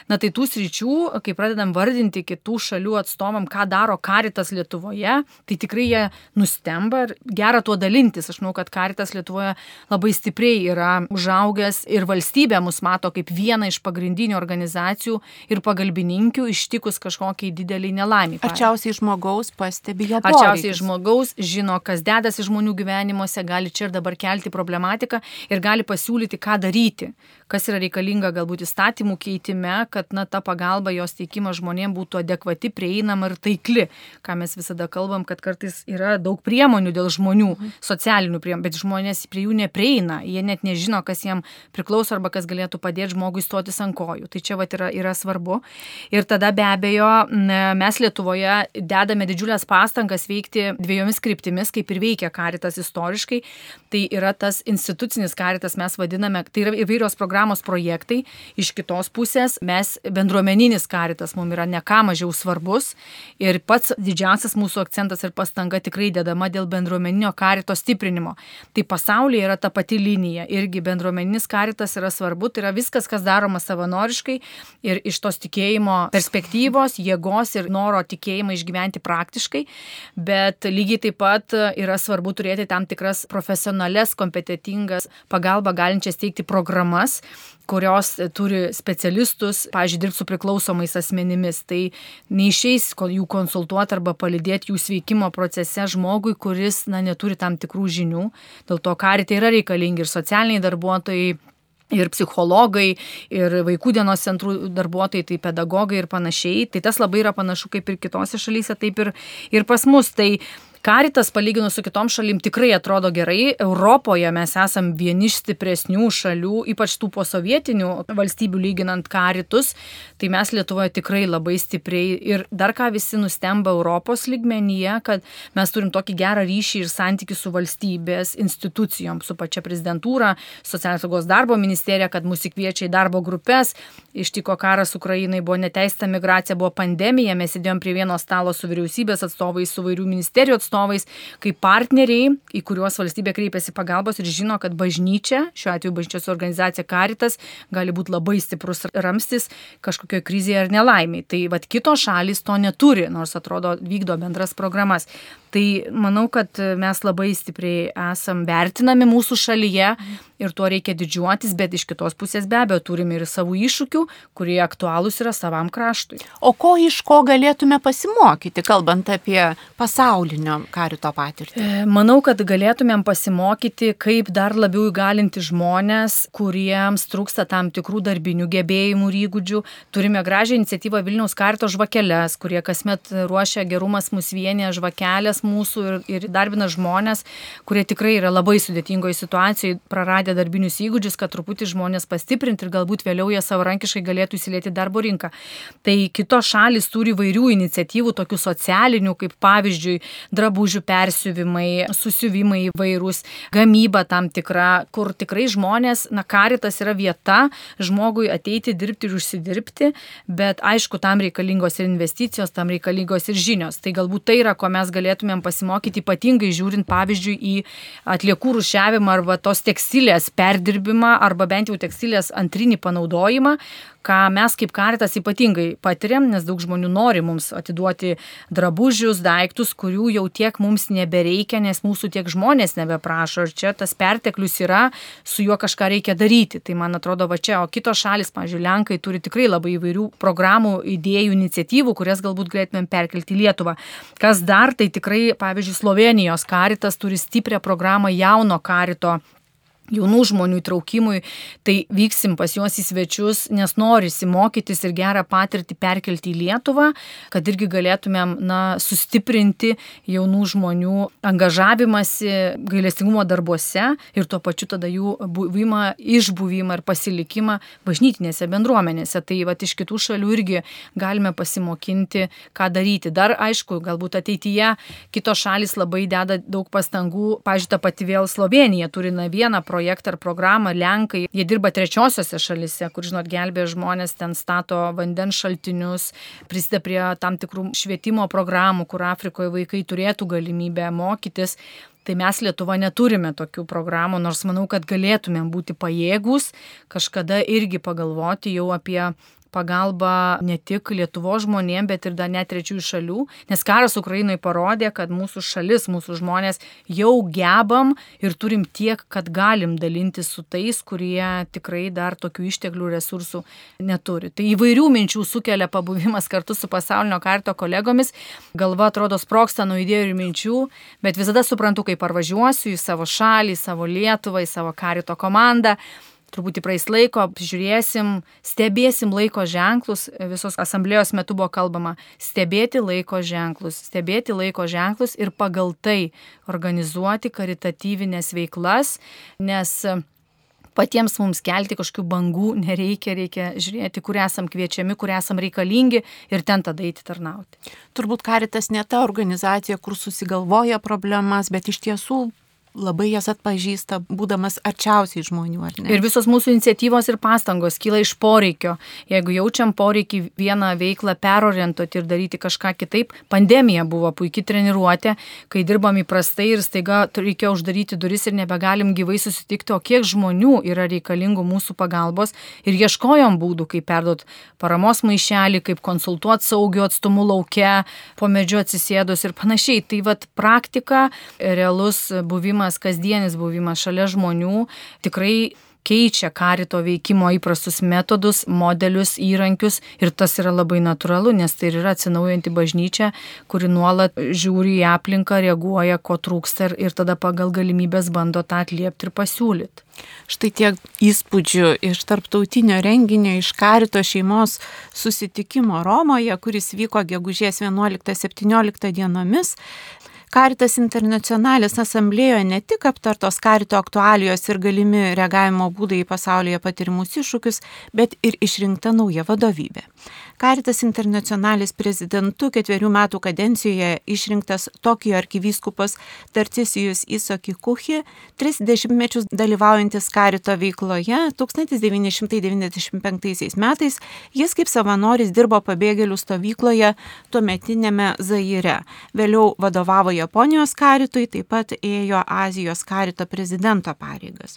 Na tai tų sričių, kai pradedam vardinti kitų šalių atstovam, ką daro karitas Lietuvoje, tai tikrai jie nustemba ir gera tuo dalintis. Aš manau, kad karitas Lietuvoje labai stipriai yra užaugęs ir valstybė mus mato kaip vieną iš pagrindinių organizacijų ir pagalbininkių ištikus kažkokiai dideliai nelaimiai. Arčiausiai žmogaus pastebi jo. Arčiausiai žmogaus žmogaus, žino, kas dedasi žmonių gyvenimuose, gali čia ir dabar kelti problematiką ir gali pasiūlyti, ką daryti, kas yra reikalinga galbūt įstatymų keitime, kad na, ta pagalba, jos teikimas žmonėms būtų adekvati, prieinama ir taikli, ką mes visada kalbam, kad kartais yra daug priemonių dėl žmonių, socialinių priemonių, bet žmonės prie jų neprieina, jie net nežino, kas jiems priklauso arba kas galėtų padėti žmogui stotis ant kojų. Tai čia vat, yra, yra svarbu. Ir tada be abejo mes Lietuvoje dedame didžiulės pastangas veikti dviejomis kryptimis, kaip ir veikia karitas istoriškai. Tai yra tas institucinis karitas, mes vadiname, tai yra įvairios programos projektai. Iš kitos pusės mes bendruomeninis karitas mums yra ne ką mažiau svarbus. Ir pats didžiausias mūsų akcentas ir pastanga tikrai dedama dėl bendruomeninio karito stiprinimo. Tai pasaulyje yra ta pati linija. Irgi bendruomeninis karitas yra svarbu. Tai yra viskas, kas daroma savanoriškai ir iš tos tikėjimo perspektyvos, jėgos ir noro tikėjimą išgyventi praktiškai. Bet lygiai taip pat yra svarbu turėti tam tikras profesionales, kompetitingas pagalbą galinčias teikti programas, kurios turi specialistus, pažiūrėjau, dirbti su priklausomais asmenimis. Tai neišeis jų konsultuoti arba palidėti jų sveikimo procese žmogui, kuris na, neturi tam tikrų žinių. Dėl to karite yra reikalingi ir socialiniai darbuotojai, ir psichologai, ir vaikų dienos centrų darbuotojai, tai pedagogai ir panašiai. Tai tas labai yra panašu kaip ir kitose šalyse, taip ir, ir pas mus. Tai Karitas palyginus su kitom šalim tikrai atrodo gerai. Europoje mes esam vieni iš stipresnių šalių, ypač tų posovietinių valstybių lyginant karitus. Tai mes Lietuvoje tikrai labai stipriai ir dar ką visi nustemba Europos lygmenyje, kad mes turim tokį gerą ryšį ir santykių su valstybės institucijom, su pačia prezidentūra, socialinės saugos darbo ministerija, kad mūsų kviečia į darbo grupės. Ištiko karas Ukrainai, buvo neteista migracija, buvo pandemija, mes sėdėjom prie vieno stalo su vyriausybės atstovais, su vairių ministerijų atstovais atstovais, kaip partneriai, į kuriuos valstybė kreipiasi pagalbos ir žino, kad bažnyčia, šiuo atveju bažnyčios organizacija Karitas, gali būti labai stiprus ramstis kažkokioje krizėje ar nelaimiai. Tai vad kitos šalis to neturi, nors atrodo vykdo bendras programas. Tai manau, kad mes labai stipriai esam vertinami mūsų šalyje ir tuo reikia didžiuotis, bet iš kitos pusės be abejo turime ir savų iššūkių, kurie aktualūs yra savam kraštui. O ko iš ko galėtume pasimokyti, kalbant apie pasaulinio karito patirtį? E, manau, kad galėtumėm pasimokyti, kaip dar labiau įgalinti žmonės, kuriems trūksta tam tikrų darbinių gebėjimų ir įgūdžių. Turime gražią iniciatyvą Vilniaus karito žvakeles, kurie kasmet ruošia gerumas mus vienė žvakelės mūsų ir, ir darbina žmonės, kurie tikrai yra labai sudėtingoje situacijoje, praradę darbinius įgūdžius, kad truputį žmonės pastiprinti ir galbūt vėliau jie savarankiškai galėtų įsilieti darbo rinką. Tai kitos šalis turi vairių iniciatyvų, tokių socialinių, kaip pavyzdžiui, drabužių persiuvimai, susiuvimai įvairūs, gamyba tam tikra, kur tikrai žmonės, na, karitas yra vieta žmogui ateiti, dirbti ir užsidirbti, bet aišku, tam reikalingos ir investicijos, tam reikalingos ir žinios. Tai galbūt tai yra, ko mes galėtumėm pasimokyti, ypatingai žiūrint, pavyzdžiui, į atliekų rušiavimą arba tos tekstilės perdirbimą arba bent jau tekstilės antrinį panaudojimą, ką mes kaip karitas ypatingai patiriam, nes daug žmonių nori mums atiduoti drabužius, daiktus, kurių jau tiek mums nebereikia, nes mūsų tiek žmonės nebeprašo. Ir čia tas perteklius yra, su juo kažką reikia daryti. Tai man atrodo, va čia, o kitos šalis, pažiūrėjau, Lenkai turi tikrai labai įvairių programų, idėjų, iniciatyvų, kurias galbūt galėtumėm perkelti į Lietuvą. Kas dar, tai tikrai, pavyzdžiui, Slovenijos karitas turi stiprią programą jauno karito jaunų žmonių įtraukimui, tai vyksim pas juos į svečius, nes norisi mokytis ir gerą patirtį perkelti į Lietuvą, kad irgi galėtumėm na, sustiprinti jaunų žmonių angažavimąsi gailestingumo darbuose ir tuo pačiu tada jų buvimą, išbuvimą ir pasilikimą bažnytinėse bendruomenėse. Tai va iš kitų šalių irgi galime pasimokinti, ką daryti. Dar aišku, galbūt ateityje kitos šalis labai deda daug pastangų, pažiūrėjau, ta pati vėl Slovenija turi na vieną projektą projektą ar programą Lenkai. Jie dirba trečiosiose šalise, kur, žinot, gelbė žmonės, ten stato vandens šaltinius, prisideda prie tam tikrų švietimo programų, kur Afrikoje vaikai turėtų galimybę mokytis. Tai mes Lietuva neturime tokių programų, nors manau, kad galėtumėm būti pajėgus kažkada irgi pagalvoti jau apie pagalba ne tik Lietuvo žmonėm, bet ir dar net trečiųjų šalių, nes karas Ukrainoje parodė, kad mūsų šalis, mūsų žmonės jau gebam ir turim tiek, kad galim dalinti su tais, kurie tikrai dar tokių išteklių resursų neturi. Tai įvairių minčių sukelia pabuvimas kartu su pasaulinio karto kolegomis, galva atrodo sproksta nuo idėjų ir minčių, bet visada suprantu, kaip parvažiuosiu į savo šalį, į savo Lietuvą, į savo karito komandą truputį praeis laiko, žiūrėsim, stebėsim laiko ženklus, visos asamblėjos metu buvo kalbama, stebėti laiko ženklus, stebėti laiko ženklus ir pagal tai organizuoti karitatyvinės veiklas, nes patiems mums kelti kažkokių bangų nereikia, reikia žiūrėti, kur esam kviečiami, kur esam reikalingi ir ten tada eiti tarnauti. Turbūt karitas ne ta organizacija, kur susigalvoja problemas, bet iš tiesų labai jas atpažįsta, būdamas arčiausiai žmonių? Ir visos mūsų iniciatyvos ir pastangos kyla iš poreikio. Jeigu jaučiam poreikį vieną veiklą perorientuoti ir daryti kažką kitaip, pandemija buvo puikiai treniruotė, kai dirbam įprastai ir staiga reikėjo uždaryti duris ir nebegalim gyvai susitikti, o kiek žmonių yra reikalingų mūsų pagalbos ir ieškojom būdų, kaip perduoti paramos maišelį, kaip konsultuoti saugiu atstumu laukia, po medžiu atsisėdus ir panašiai. Tai vad praktika, realus buvimas buvimas, kasdienis buvimas šalia žmonių tikrai keičia karito veikimo įprastus metodus, modelius, įrankius ir tas yra labai natūralu, nes tai yra atsinaujanti bažnyčia, kuri nuolat žiūri į aplinką, reaguoja, ko trūksta ir, ir tada pagal galimybės bando tą atliepti ir pasiūlyti. Štai tiek įspūdžių iš tarptautinio renginio, iš karito šeimos susitikimo Romoje, kuris vyko gegužės 11-17 dienomis. Karitas internacionalis asamblėjoje ne tik aptartos karito aktualijos ir galimi reagavimo būdai į pasaulyje patirimus iššūkius, bet ir išrinkta nauja vadovybė. Karitas internacionalis prezidentu ketverių metų kadencijoje išrinktas Tokijo arkivyskupas Tarcisijus Isoki Kuchi, tris dešimtmečius dalyvaujantis karito veikloje, 1995 metais jis kaip savanoris dirbo pabėgėlių stovykloje tuometinėme Zaire. Vėliau vadovavo Japonijos karitui, taip pat ėjo Azijos karito prezidento pareigas.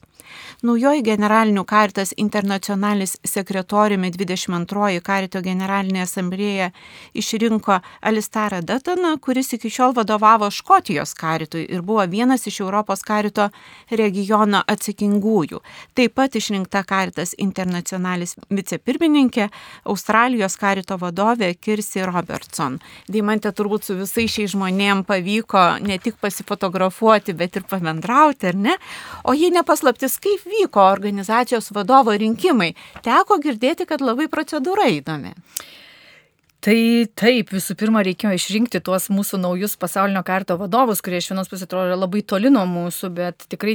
Naujoji generalinių karitas internacionalis sekretoriumi 22 karito generalinė generalinė asamblėja išrinko Alistarą Dataną, kuris iki šiol vadovavo Škotijos karitui ir buvo vienas iš Europos karito regiono atsakingųjų. Taip pat išrinkta karitas internacionalis vicepirmininkė, Australijos karito vadovė Kirsi Robertson. Deimantė turbūt su visais šiais žmonėm pavyko ne tik pasifotografuoti, bet ir pabendrauti, ar ne? O jei nepaslaptis, kaip vyko organizacijos vadovo rinkimai, teko girdėti, kad labai procedūra įdomi. Tai taip, visų pirma, reikėjo išrinkti tuos mūsų naujus pasaulinio karto vadovus, kurie iš vienos pusės atrodo labai toli nuo mūsų, bet tikrai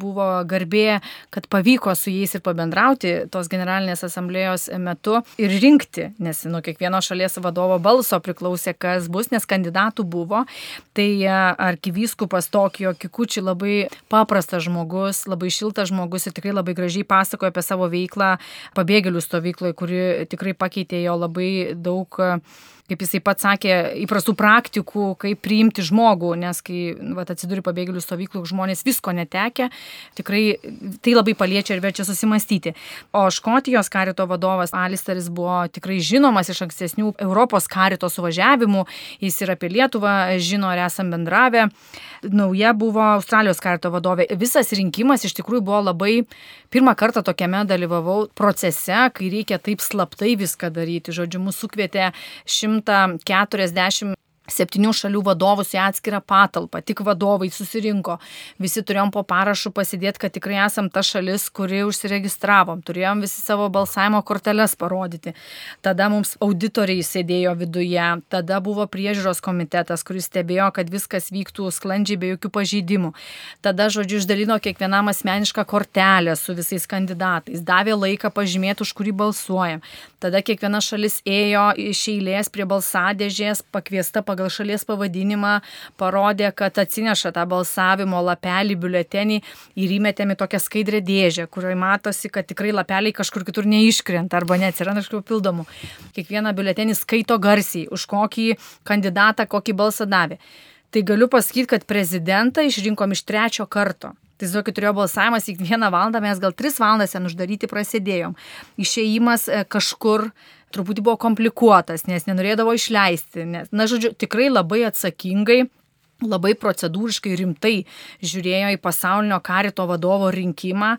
buvo garbė, kad pavyko su jais ir pabendrauti tos generalinės asamblėjos metu ir rinkti, nes nuo kiekvieno šalies vadovo balso priklausė, kas bus, nes kandidatų buvo. Tai e, arkivyskupas Tokijo Kikuči labai paprastas žmogus, labai šiltas žmogus ir tikrai labai gražiai pasakojo apie savo veiklą pabėgėlių stovykloje, kuri tikrai pakeitė jo labai daug uh, kaip jisai pats sakė, įprastų praktikų, kaip priimti žmogų, nes kai va, atsiduri pabėgėlių stovyklų, žmonės visko netekia, tikrai tai labai paliečia ir verčia susimastyti. O Škotijos karito vadovas Alisteris buvo tikrai žinomas iš ankstesnių Europos karito suvažiavimų, jis ir apie Lietuvą žino ir esam bendravę. Nauja buvo Australijos karito vadovė. Visas rinkimas iš tikrųjų buvo labai, pirmą kartą tokiame dalyvavau procese, kai reikia taip slaptai viską daryti. Žodžiu, mūsų sukvietė 140 septynių šalių vadovus į atskirą patalpą, tik vadovai susirinko, visi turėjom po parašu pasidėti, kad tikrai esam ta šalis, kuri užsiregistravom, turėjom visi savo balsavimo korteles parodyti. Tada mums auditoriai sėdėjo viduje, tada buvo priežiūros komitetas, kuris stebėjo, kad viskas vyktų sklandžiai be jokių pažeidimų. Tada, žodžiu, išdalino kiekvienam asmenišką kortelę su visais kandidatais, davė laiką pažymėti, už kurį balsuojam. Tada kiekviena šalis ėjo iš eilės prie balsadėžės, pakviesta pagal pagal šalies pavadinimą parodė, kad atsineša tą balsavimo lapelį, biuletenį ir įmetėme tokią skaidrę dėžę, kurioje matosi, kad tikrai lapeliai kažkur kitur neiškrenta arba neatsiranda kažkokių pildomų. Kiekvieną biuletenį skaito garsiai, už kokį kandidatą, kokį balsą davė. Tai galiu pasakyti, kad prezidentą išrinkom iš trečio karto. Tai žinokit, turėjo balsavimas į vieną valandą, mes gal tris valandas ten uždaryti prasidėjom. Išėjimas e, kažkur truputį buvo komplikuotas, nes nenorėdavo išleisti. Nes, na, žodžiu, tikrai labai atsakingai labai procedūriškai rimtai žiūrėjo į pasaulinio karito vadovo rinkimą,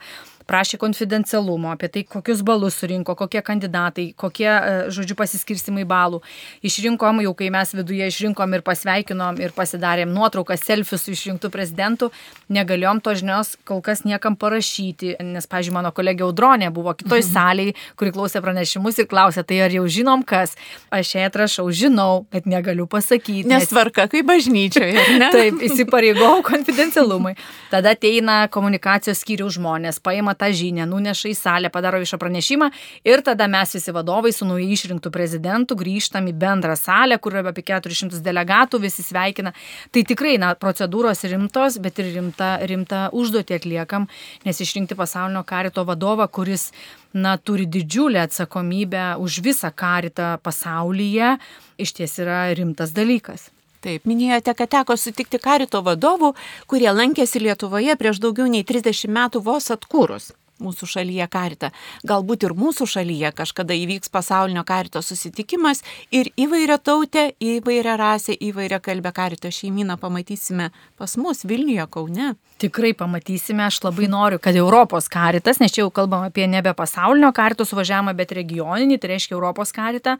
prašė konfidencialumo, apie tai, kokius balus surinko, kokie kandidatai, kokie, e, žodžiu, pasiskirstimai balų. Išrinkom, jau kai mes viduje išrinkom ir pasveikinom ir pasidarėm nuotraukas, selfius su išrinktų prezidentų, negalėjom to žinios kol kas niekam parašyti, nes, pažiūrėjau, mano kolegė Audronė buvo kitoj mhm. salėje, kuri klausė pranešimus ir klausė, tai ar jau žinom kas. Aš ją atrašau, žinau, bet negaliu pasakyti. Nes, nes tvarka kaip bažnyčioje. Taip, įsipareigojau konfidencialumui. Tada ateina komunikacijos skyrių žmonės, paima tą žinią, nuneša į salę, padaro viešą pranešimą ir tada mes visi vadovai su naujai išrinktų prezidentu grįžtam į bendrą salę, kur yra apie 400 delegatų, visi sveikina. Tai tikrai, na, procedūros rimtos, bet ir rimta, rimta užduotį atliekam, nes išrinkti pasaulinio karito vadovą, kuris, na, turi didžiulę atsakomybę už visą karitą pasaulyje, iš ties yra rimtas dalykas. Taip, minėjote, kad teko sutikti karito vadovų, kurie lankėsi Lietuvoje prieš daugiau nei 30 metų vos atkūrus mūsų šalyje karitą. Galbūt ir mūsų šalyje kažkada įvyks pasaulinio karito susitikimas ir įvairia tautė, įvairia rasė, įvairia kalbė karito šeimyną pamatysime pas mus Vilniuje, Kaune. Tikrai pamatysime, aš labai noriu, kad Europos karitas, nes čia jau kalbam apie nebe pasaulinio karito suvažiavimą, bet regioninį, tai reiškia Europos karitą.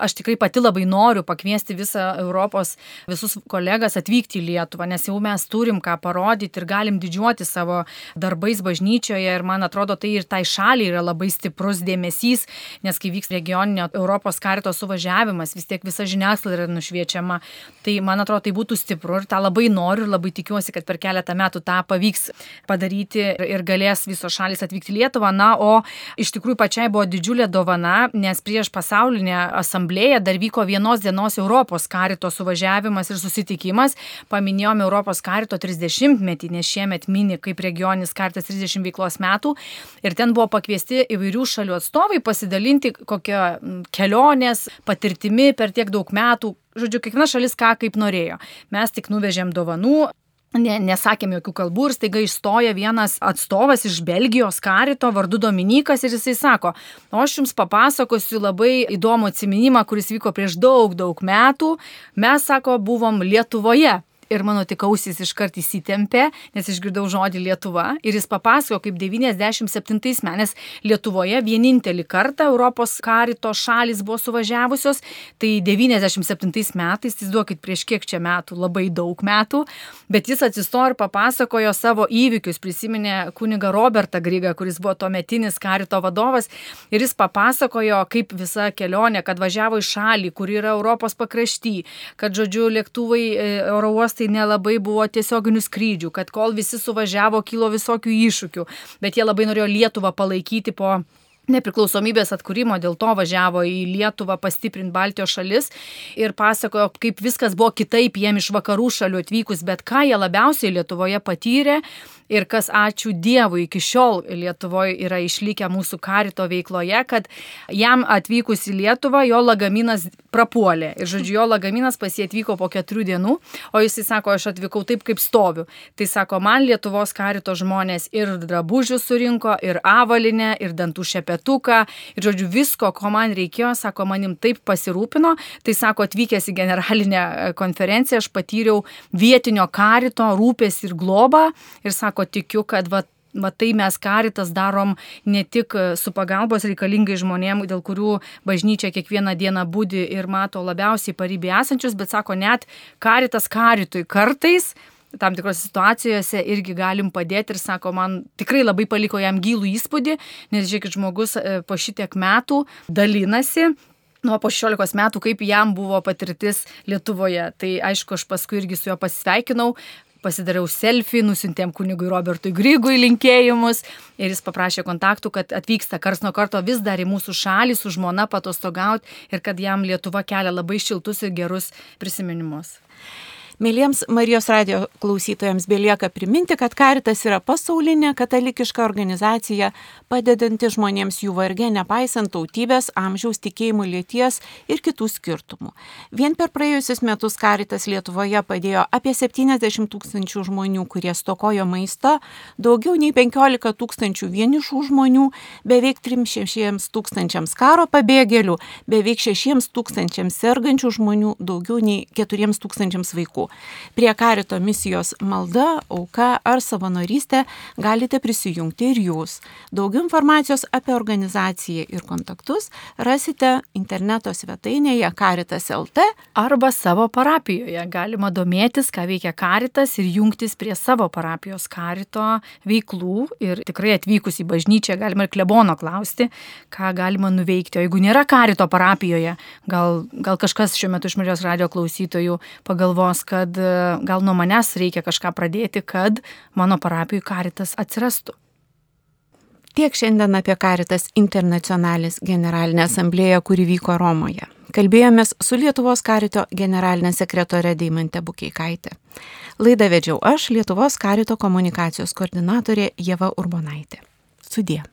Aš tikrai pati labai noriu pakviesti visą Europos, visus kolegas atvykti į Lietuvą, nes jau mes turim ką parodyti ir galim didžiuoti savo darbais bažnyčioje ir man atrodo, atrodo, tai ir tai šaliai yra labai stiprus dėmesys, nes kai vyks regioninio Europos karito suvažiavimas, vis tiek visa žiniasklaida yra nušviečiama. Tai man atrodo, tai būtų stipru ir tą labai noriu ir labai tikiuosi, kad per keletą metų tą pavyks padaryti ir galės visos šalis atvykti į Lietuvą. Na, o iš tikrųjų pačiai buvo didžiulė dovana, nes prieš pasaulinę asamblėją dar vyko vienos dienos Europos karito suvažiavimas ir susitikimas. Paminėjome Europos karito 30-metį, nes šiemet mini kaip regioninis kartas 30 veiklos metų. Ir ten buvo pakviesti įvairių šalių atstovai pasidalinti kokią kelionės patirtimi per tiek daug metų. Žodžiu, kiekviena šalis ką kaip norėjo. Mes tik nuvežėm dovanų, ne, nesakėm jokių kalbų ir staiga išstoja vienas atstovas iš Belgijos karito vardu Dominikas ir jisai sako, o aš jums papasakosiu labai įdomų atsiminimą, kuris vyko prieš daug, daug metų. Mes, sako, buvom Lietuvoje ir mano tik ausis iškart įsitempė, nes išgirdau žodį Lietuva ir jis papasakojo, kaip 97 metais Lietuvoje vienintelį kartą Europos karito šalis buvo suvažiavusios, tai 97 metais, tai duokit prieš kiek čia metų, labai daug metų, bet jis atsistojo ir papasakojo savo įvykius, prisiminė kuniga Robertą Grygą, kuris buvo tuometinis karito vadovas ir jis papasakojo, kaip visa kelionė, kad važiavo į šalį, kur yra Europos pakrašty, kad, žodžiu, lėktuvai, e, oro uostai nelabai buvo tiesioginių skrydžių, kad kol visi suvažiavo, kilo visokių iššūkių, bet jie labai norėjo Lietuvą palaikyti po nepriklausomybės atkūrimo, dėl to važiavo į Lietuvą pastiprinti Baltijos šalis ir pasakojo, kaip viskas buvo kitaip jiem iš vakarų šalių atvykus, bet ką jie labiausiai Lietuvoje patyrė ir kas ačiū Dievui iki šiol Lietuvoje yra išlikę mūsų karito veikloje, kad jam atvykus į Lietuvą jo lagaminas prapuolė. Ir žodžiu, jo lagaminas pas jį atvyko po keturių dienų, o jisai sako, aš atvykau taip, kaip stoviu. Tai sako, man Lietuvos karito žmonės ir drabužių surinko, ir avalinę, ir dantų šepetuką, ir žodžiu, visko, ko man reikėjo, sako, manim taip pasirūpino. Tai sako, atvykęs į generalinę konferenciją, aš patyriau vietinio karito rūpės ir globą. Ir sako, sako, tikiu, kad va, va tai mes karitas darom ne tik su pagalbos reikalingai žmonėm, dėl kurių bažnyčia kiekvieną dieną būdi ir mato labiausiai paribį esančius, bet sako, net karitas karitui kartais tam tikrose situacijose irgi galim padėti ir sako, man tikrai labai paliko jam gilų įspūdį, nes žiūrėkit, žmogus e, po šitiek metų dalinasi nuo po 16 metų, kaip jam buvo patirtis Lietuvoje. Tai aišku, aš paskui irgi su juo pasisveikinau, pasidariau selfį, nusintėm kunigui Robertui Grygui linkėjimus ir jis paprašė kontaktų, kad atvyksta kars nuo karto vis dar į mūsų šalį su žmona patostogauti ir kad jam Lietuva kelia labai šiltus ir gerus prisiminimus. Mėlyjams Marijos radio klausytojams belieka priminti, kad Karitas yra pasaulinė katalikiška organizacija, padedanti žmonėms jų vargė, nepaisant tautybės, amžiaus, tikėjimų lieties ir kitų skirtumų. Vien per praėjusius metus Karitas Lietuvoje padėjo apie 70 tūkstančių žmonių, kurie stokojo maisto, daugiau nei 15 tūkstančių vienišų žmonių, beveik 36 tūkstančiams karo pabėgėlių, beveik 6 tūkstančiams sergančių žmonių, daugiau nei 4 tūkstančiams vaikų vaikų. Prie karito misijos malda, auka ar savanorystė galite prisijungti ir jūs. Daugiau informacijos apie organizaciją ir kontaktus rasite interneto svetainėje Karitas LT arba savo parapijoje. Galima domėtis, ką veikia Karitas ir jungtis prie savo parapijos karito veiklų ir tikrai atvykus į bažnyčią galima ir klebono klausti, ką galima nuveikti. O jeigu nėra karito parapijoje, gal, gal kažkas šiuo metu iš Marijos radio klausytojų pagalvos, kad e, gal nuo manęs reikia kažką pradėti, kad mano parapijų karitas atsirastų. Tiek šiandien apie Karitas internacionalis generalinę asamblėją, kuri vyko Romoje. Kalbėjomės su Lietuvos karito generalinė sekretorė Deimantė Bukeikaitė. Laidą vedžiau aš, Lietuvos karito komunikacijos koordinatorė Jeva Urbonaitė. Sudė.